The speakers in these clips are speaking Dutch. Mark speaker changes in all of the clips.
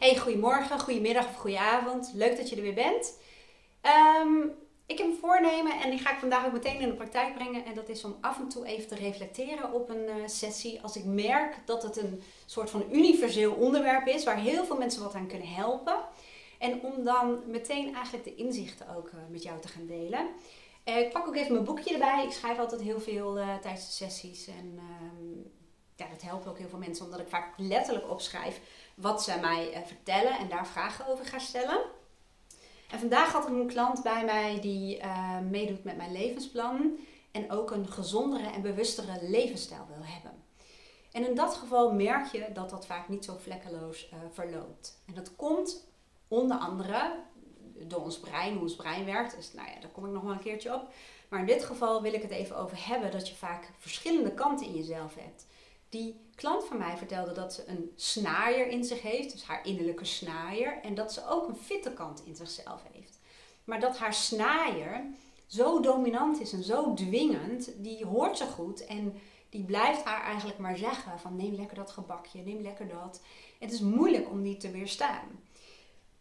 Speaker 1: Hey, goedemorgen, goedemiddag of goedenavond. Leuk dat je er weer bent. Ehm, ik heb een voornemen en die ga ik vandaag ook meteen in de praktijk brengen. En dat is om af en toe even te reflecteren op een uh, sessie. Als ik merk dat het een soort van universeel onderwerp is waar heel veel mensen wat aan kunnen helpen. En om dan meteen eigenlijk de inzichten ook uh, met jou te gaan delen. Uh, ik pak ook even mijn boekje erbij. Ik schrijf altijd heel veel tijdens de sessies. En ehm, ja, dat helpt ook heel veel mensen omdat ik vaak letterlijk opschrijf wat zij mij uh, vertellen en daar vragen over ga stellen. En vandaag had ik een klant bij mij die uh, meedoet met mijn levensplan en ook een gezondere en bewustere levensstijl wil hebben. En in dat geval merk je dat dat vaak niet zo vlekkeloos uh, verloopt. En dat komt onder andere door ons brein, hoe ons brein werkt. Dus nou ja, daar kom ik nog wel een keertje op. Maar in dit geval wil ik het even over hebben dat je vaak verschillende kanten in jezelf hebt. Die klant van mij vertelde dat ze een snaaier in zich heeft, dus haar innerlijke snaaier, en dat ze ook een fitte kant in zichzelf heeft. Maar dat haar snaaier zo dominant is en zo dwingend, die hoort ze goed en die blijft haar eigenlijk maar zeggen van neem lekker dat gebakje, neem lekker dat. Het is moeilijk om die te weerstaan.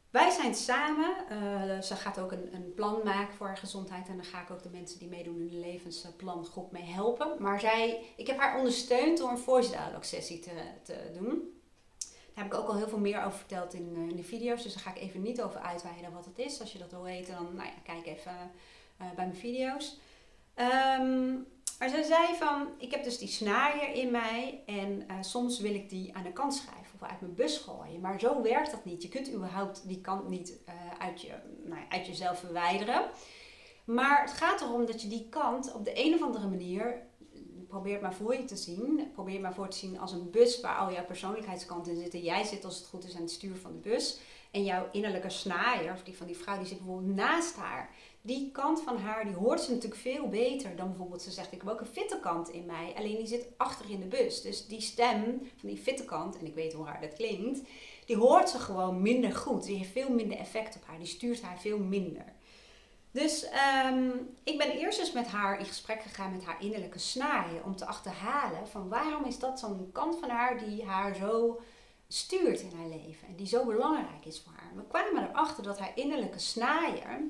Speaker 1: Wij zijn samen. Uh, ze gaat ook een, een, plan maken voor haar gezondheid. En dan ga ik ook de mensen die meedoen in de levensplangroep mee helpen. Maar zij, ik heb haar ondersteund door een voice sessie te, te doen. Daar heb ik ook al heel veel meer over verteld in, uh, in de video's. Dus daar ga ik even niet over uitweiden wat het is. Als je dat wil weten, dan nou ja, kijk even uh, bij mijn video's. Um, maar zij zei van, ik heb dus die snaaier in mij en soms wil ik die aan de kant schrijven uit mijn bus gooien. Maar zo werkt dat niet. Je kunt überhaupt die kant niet uh, uit, je, nou, uit jezelf verwijderen. Maar het gaat erom dat je die kant op de een of andere manier probeer het maar voor je te zien. Probeer maar voor te zien als een bus waar al jouw persoonlijkheidskanten in zitten. Jij zit als het goed is aan het stuur van de bus. En jouw innerlijke snaaier, of die van die vrouw, die zit bijvoorbeeld naast haar die kant van haar, die hoort ze natuurlijk veel beter dan bijvoorbeeld ze zegt, ik heb ook een fitte kant in mij. Alleen die zit achter in de bus. Dus die stem van die fitte kant, en ik weet hoe hard dat klinkt, die hoort ze gewoon minder goed. Die heeft veel minder effect op haar. Die stuurt haar veel minder. Dus um, ik ben eerst eens met haar in gesprek gegaan met haar innerlijke snaaien. Om te achterhalen van waarom is dat zo'n kant van haar die haar zo stuurt in haar leven. En die zo belangrijk is voor haar. We kwamen erachter dat haar innerlijke snaaier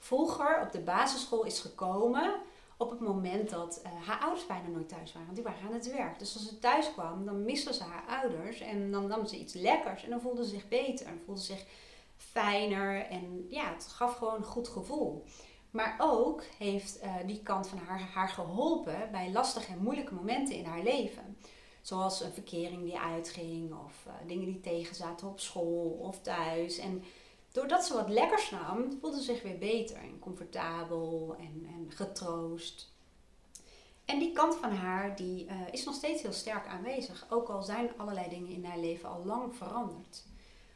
Speaker 1: vroeger op de basisschool is gekomen op het moment dat uh, haar ouders bijna nooit thuis waren. Die waren aan het werk. Dus als ze thuis kwam, dan miste ze haar ouders. En dan nam ze iets lekkers. En dan voelde ze zich beter. En voelde ze zich fijner. En ja, het gaf gewoon een goed gevoel. Maar ook heeft uh, die kant van haar haar geholpen bij lastige en moeilijke momenten in haar leven. Zoals een verkering die uitging. Of uh, dingen die tegenzaten op school of thuis. En doordat ze wat lekkers nam, voelde ze zich weer beter en comfortabel en, en getroost. En die kant van haar die, uh, is nog steeds heel sterk aanwezig, ook al zijn allerlei dingen in haar leven al lang veranderd.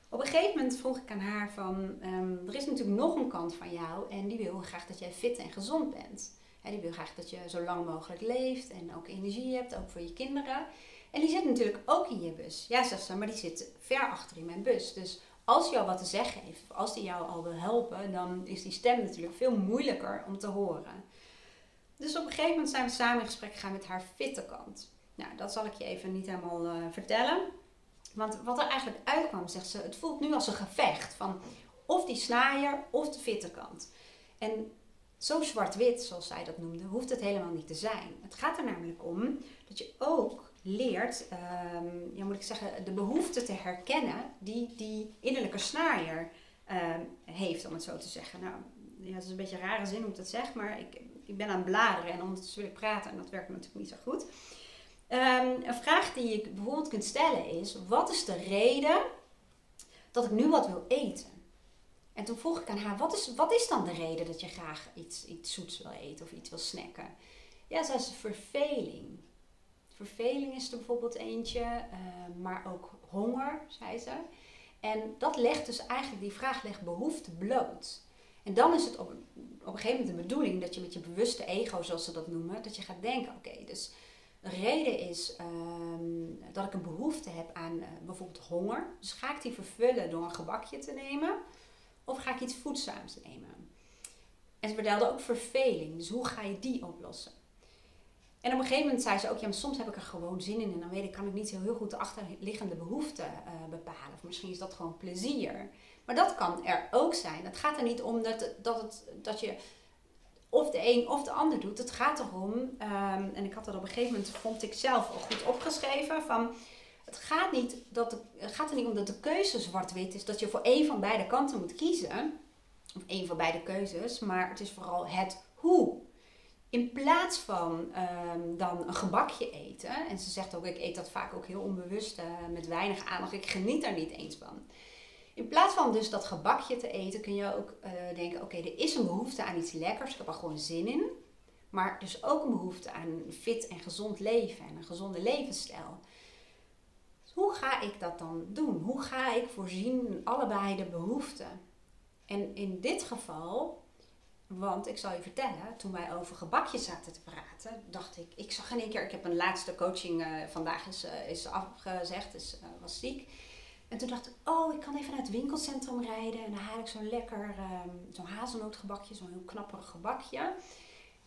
Speaker 1: Op een gegeven moment vroeg ik aan haar van, um, er is natuurlijk nog een kant van jou en die wil graag dat jij fit en gezond bent. Die wil graag dat je zo lang mogelijk leeft en ook energie hebt, ook voor je kinderen. En die zit natuurlijk ook in je bus. Ja, zegt ze, maar die zit ver achter in mijn bus. Dus als hij al wat te zeggen heeft, of als hij jou al wil helpen, dan is die stem natuurlijk veel moeilijker om te horen. Dus op een gegeven moment zijn we samen in gesprek gegaan met haar fitte kant. Nou, dat zal ik je even niet helemaal uh, vertellen. Want wat er eigenlijk uitkwam, zegt ze, het voelt nu als een gevecht van of die snaaier of de fitte kant. En zo zwart-wit, zoals zij dat noemde, hoeft het helemaal niet te zijn. Het gaat er namelijk om dat je ook leert, um, ja, moet ik zeggen, de behoefte te herkennen die die innerlijke snaaier um, heeft, om het zo te zeggen. Nou, ja, het is een beetje een rare zin hoe ik dat zeg, maar ik, ik ben aan het bladeren en ondertussen wil ik praten en dat werkt natuurlijk niet zo goed. Um, een vraag die je bijvoorbeeld kunt stellen is: wat is de reden dat ik nu wat wil eten? En toen vroeg ik aan haar: wat is, wat is dan de reden dat je graag iets, iets zoets wil eten of iets wil snacken? Ja, zei ze: verveling. Verveling is er bijvoorbeeld eentje, uh, maar ook honger, zei ze. En dat legt dus eigenlijk, die vraag legt behoefte bloot. En dan is het op, op een gegeven moment de bedoeling dat je met je bewuste ego, zoals ze dat noemen, dat je gaat denken, oké, dus de reden is um, dat ik een behoefte heb aan uh, bijvoorbeeld honger. Dus ga ik die vervullen door een gebakje te nemen? Of ga ik iets voedzaams nemen? En ze vertelde ook verveling. Dus hoe ga je die oplossen? En op een gegeven moment zei ze ook, ja, maar soms heb ik er gewoon zin in en dan weet ik, kan ik niet zo heel goed de achterliggende behoeften uh, bepalen. Of misschien is dat gewoon plezier. Maar dat kan er ook zijn. Het gaat er niet om dat, dat, het, dat je of de een of de ander doet. Het gaat erom, ehm, en ik had dat op een gegeven moment, vond ik zelf al goed opgeschreven, van het gaat, niet dat het gaat er niet om dat de keuze zwart-wit is, dat je voor één van beide kanten moet kiezen. Of één van beide keuzes, maar het is vooral het hoe. In plaats van ehm, dan een gebakje eten, en ze zegt ook, ik eet dat vaak ook heel onbewust uh, met weinig aandacht, ik geniet daar niet eens van. In plaats van dus dat gebakje te eten, kun je ook uh, denken: oké, er is een behoefte aan iets lekkers, ik heb er gewoon zin in. Maar dus ook een behoefte aan een fit en gezond leven en een gezonde levensstijl. Dus hoe ga ik dat dan doen? Hoe ga ik voorzien allebei de behoeften? En in dit geval, want ik zal je vertellen, toen wij over gebakjes zaten te praten, dacht ik, ik zag in één keer, ik heb een laatste coaching uh, vandaag is, uh, is afgezegd, dus was ziek. En toen dacht ik, oh, ik kan even naar het winkelcentrum rijden. En dan haal ik zo'n lekker, um, zo'n hazelnootgebakje, zo'n heel knapperig gebakje. En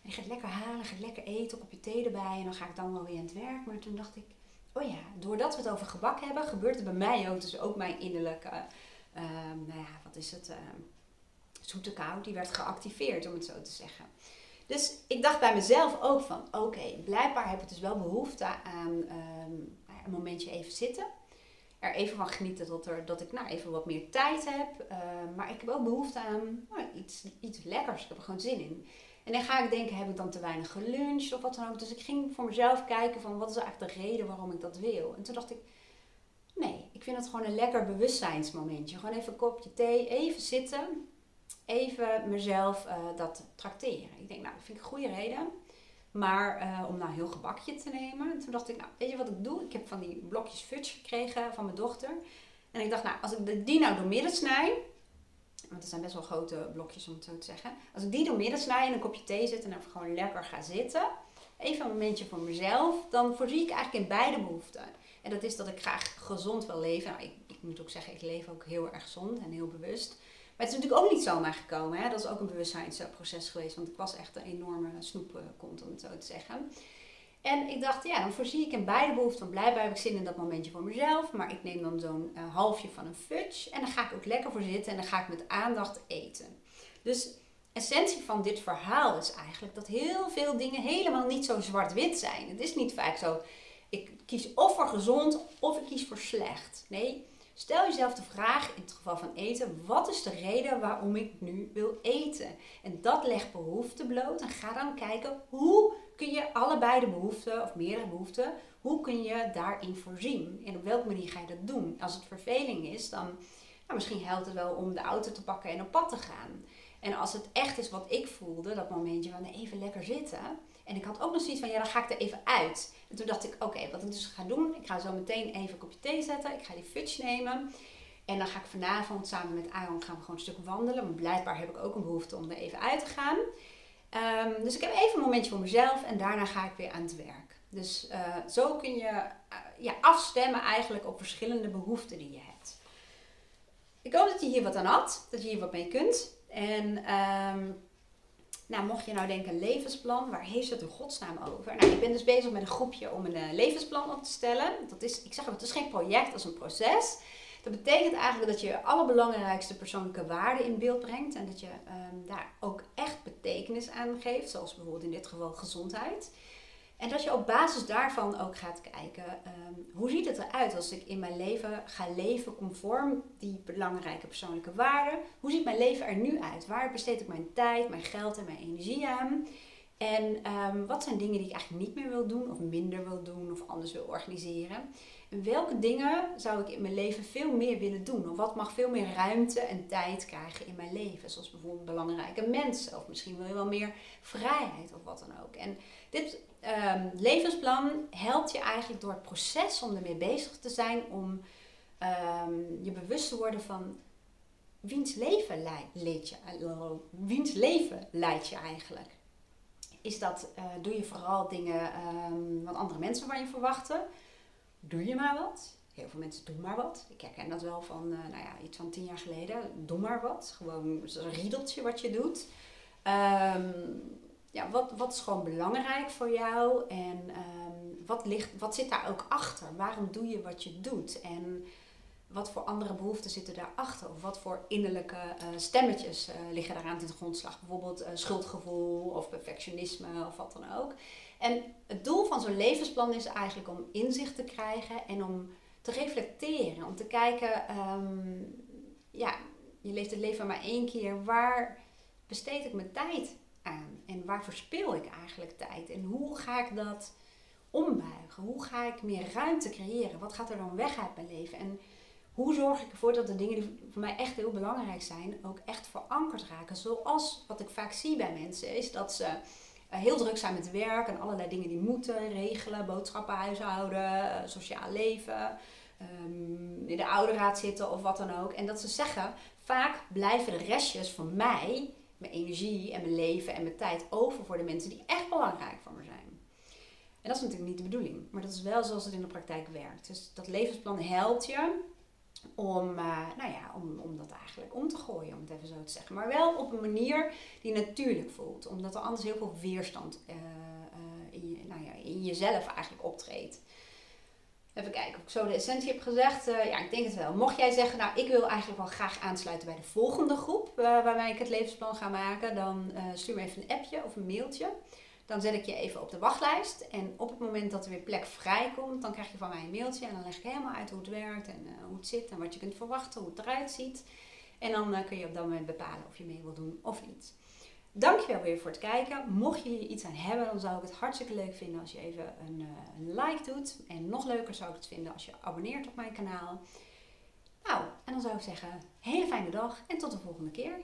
Speaker 1: die gaat lekker halen, gaat lekker eten, een kopje thee erbij. En dan ga ik dan wel weer aan het werk. Maar toen dacht ik, oh ja, doordat we het over gebak hebben, gebeurt er bij mij ook. Dus ook mijn innerlijke, uh, nou ja, wat is het, uh, zoete kou, die werd geactiveerd, om het zo te zeggen. Dus ik dacht bij mezelf ook van, oké, blijkbaar heb ik dus wel behoefte aan um, een momentje even zitten er even van genieten dat, er, dat ik nou, even wat meer tijd heb. Uh, maar ik heb ook behoefte aan nou, iets, iets lekkers. Ik heb er gewoon zin in. En dan ga ik denken, heb ik dan te weinig geluncht of wat dan ook. Dus ik ging voor mezelf kijken van wat is eigenlijk de reden waarom ik dat wil. En toen dacht ik, nee, ik vind het gewoon een lekker bewustzijnsmomentje. Gewoon even een kopje thee, even zitten. Even mezelf uh, dat trakteren. Ik denk, nou, dat vind ik een goede reden. Maar uh, om nou heel gebakje te nemen. En toen dacht ik, nou, weet je wat ik doe? Ik heb van die blokjes fudge gekregen van mijn dochter. En ik dacht, nou, als ik die nou door midden snij. Want het zijn best wel grote blokjes om het zo te zeggen. Als ik die door midden snij en een kopje thee zet en even gewoon lekker ga zitten. Even een momentje voor mezelf. Dan voorzie ik eigenlijk in beide behoeften. En dat is dat ik graag gezond wil leven. Nou, ik, ik moet ook zeggen, ik leef ook heel erg gezond en heel bewust. Maar het is natuurlijk ook niet zomaar gekomen. Hè? Dat is ook een bewustzijnsproces geweest. Want ik was echt een enorme snoepkont, om het zo te zeggen. En ik dacht, ja, dan voorzie ik in beide behoeften. Want blijkbaar heb ik zin in dat momentje voor mezelf. Maar ik neem dan zo'n uh, halfje van een fudge. En dan ga ik ook lekker voor zitten. En dan ga ik met aandacht eten. Dus essentie van dit verhaal is eigenlijk dat heel veel dingen helemaal niet zo zwart-wit zijn. Het is niet vaak zo, ik kies of voor gezond of ik kies voor slecht. Nee, Stel jezelf de vraag, in het geval van eten, wat is de reden waarom ik nu wil eten? En dat legt behoeften bloot. En ga dan kijken, hoe kun je allebei de behoeften, of meerdere behoeften, hoe kun je daarin voorzien? En op welke manier ga je dat doen? Als het verveling is, dan nou, misschien helpt het wel om de auto te pakken en op pad te gaan. En als het echt is wat ik voelde, dat momentje van even lekker zitten. En ik had ook nog zoiets van, ja, dan ga ik er even uit. En toen dacht ik, oké, wat ik dus ga doen, ik ga zo meteen even een kopje thee zetten. Ik ga die fudge nemen. En dan ga ik vanavond samen met Aaron gaan we gewoon een stuk wandelen. Maar blijkbaar heb ik ook een behoefte om er even uit te gaan. Um, dus ik heb even een momentje voor mezelf en daarna ga ik weer aan het werk. Dus uh, zo kun je uh, ja, afstemmen eigenlijk op verschillende behoeften die je hebt. Ik hoop dat je hier wat aan had, dat je hier wat mee kunt. En um, nou, mocht je nou denken, levensplan, waar heeft het in godsnaam over? Nou, ik ben dus bezig met een groepje om een uh, levensplan op te stellen. Dat is, ik zeg het is geen project, dat is een proces. Dat betekent eigenlijk dat je je allerbelangrijkste persoonlijke waarden in beeld brengt. En dat je um, daar ook echt betekenis aan geeft, zoals bijvoorbeeld in dit geval gezondheid. En dat je op basis daarvan ook gaat kijken, um, hoe ziet het eruit als ik in mijn leven ga leven conform die belangrijke persoonlijke waarden? Hoe ziet mijn leven er nu uit? Waar besteed ik mijn tijd, mijn geld en mijn energie aan? En um, wat zijn dingen die ik eigenlijk niet meer wil doen of minder wil doen of anders wil organiseren? Welke dingen zou ik in mijn leven veel meer willen doen? Of wat mag veel meer ruimte en tijd krijgen in mijn leven? Zoals bijvoorbeeld belangrijke mensen of misschien wil je wel meer vrijheid of wat dan ook. En dit um, levensplan helpt je eigenlijk door het proces om ermee bezig te zijn, om um, je bewust te worden van wiens leven leidt je, uh, wiens leven leidt je eigenlijk. Is dat, uh, doe je vooral dingen um, wat andere mensen van je verwachten? Doe je maar wat? Heel veel mensen doen maar wat. Ik herken dat wel van, uh, nou ja, iets van tien jaar geleden. Doe maar wat. Gewoon een riedeltje wat je doet. Um, ja, wat, wat is gewoon belangrijk voor jou en ehm, wat, ligt, wat zit daar ook achter? Waarom doe je wat je doet? En wat voor andere behoeften zitten daarachter? Of wat voor innerlijke uh, stemmetjes uh, liggen daaraan ten grondslag? Bijvoorbeeld uh, schuldgevoel of perfectionisme of wat dan ook. En het doel van zo'n levensplan is eigenlijk om inzicht te krijgen en om te reflecteren. Om te kijken, um, ja, je leeft het leven maar één keer. Waar besteed ik mijn tijd aan? En waar verspil ik eigenlijk tijd? En hoe ga ik dat ombuigen? Hoe ga ik meer ruimte creëren? Wat gaat er dan weg uit mijn leven? En hoe zorg ik ervoor dat de dingen die voor mij echt heel belangrijk zijn, ook echt verankerd raken? Zoals wat ik vaak zie bij mensen, is dat ze eh, heel druk zijn met werk en allerlei dingen die moeten regelen, boodschappen, huishouden, eh, sociaal leven, um, in de ouderraad zitten of wat dan ook. En dat ze zeggen, vaak blijven de restjes van mij, mijn energie en mijn leven en mijn tijd over voor de mensen die echt belangrijk voor me zijn. En dat is natuurlijk niet de bedoeling, maar dat is wel zoals het in de praktijk werkt. Dus dat levensplan helpt je om, uh, nou ja, om, om dat eigenlijk om te gooien, om het even zo te zeggen. Maar wel op een manier die natuurlijk voelt, omdat er anders heel veel weerstand uh, uh, in, je, nou ja, in jezelf eigenlijk optreedt. Even kijken of ik zo de essentie heb gezegd. ja, ik denk het wel. Mocht jij zeggen, nou, ik wil eigenlijk wel graag aansluiten bij de volgende groep waarmee ik het levensplan ga maken, dan stuur me even een appje of een mailtje. Dan zet ik je even op de wachtlijst. En op het moment dat er weer plek vrijkomt, dan krijg je van mij een mailtje. En dan leg ik helemaal uit hoe het werkt en uh, hoe het zit en wat je kunt verwachten, hoe het eruit ziet. En dan uh, kun je op dat moment bepalen of je mee wil doen of niet. Dankjewel weer voor het kijken. Mocht je hier iets aan hebben, dan zou ik het hartstikke leuk vinden als je even een, uh, een like doet. En nog leuker zou ik het vinden als je abonneert op mijn kanaal. Nou, en dan zou ik zeggen, hele fijne dag en tot de volgende keer.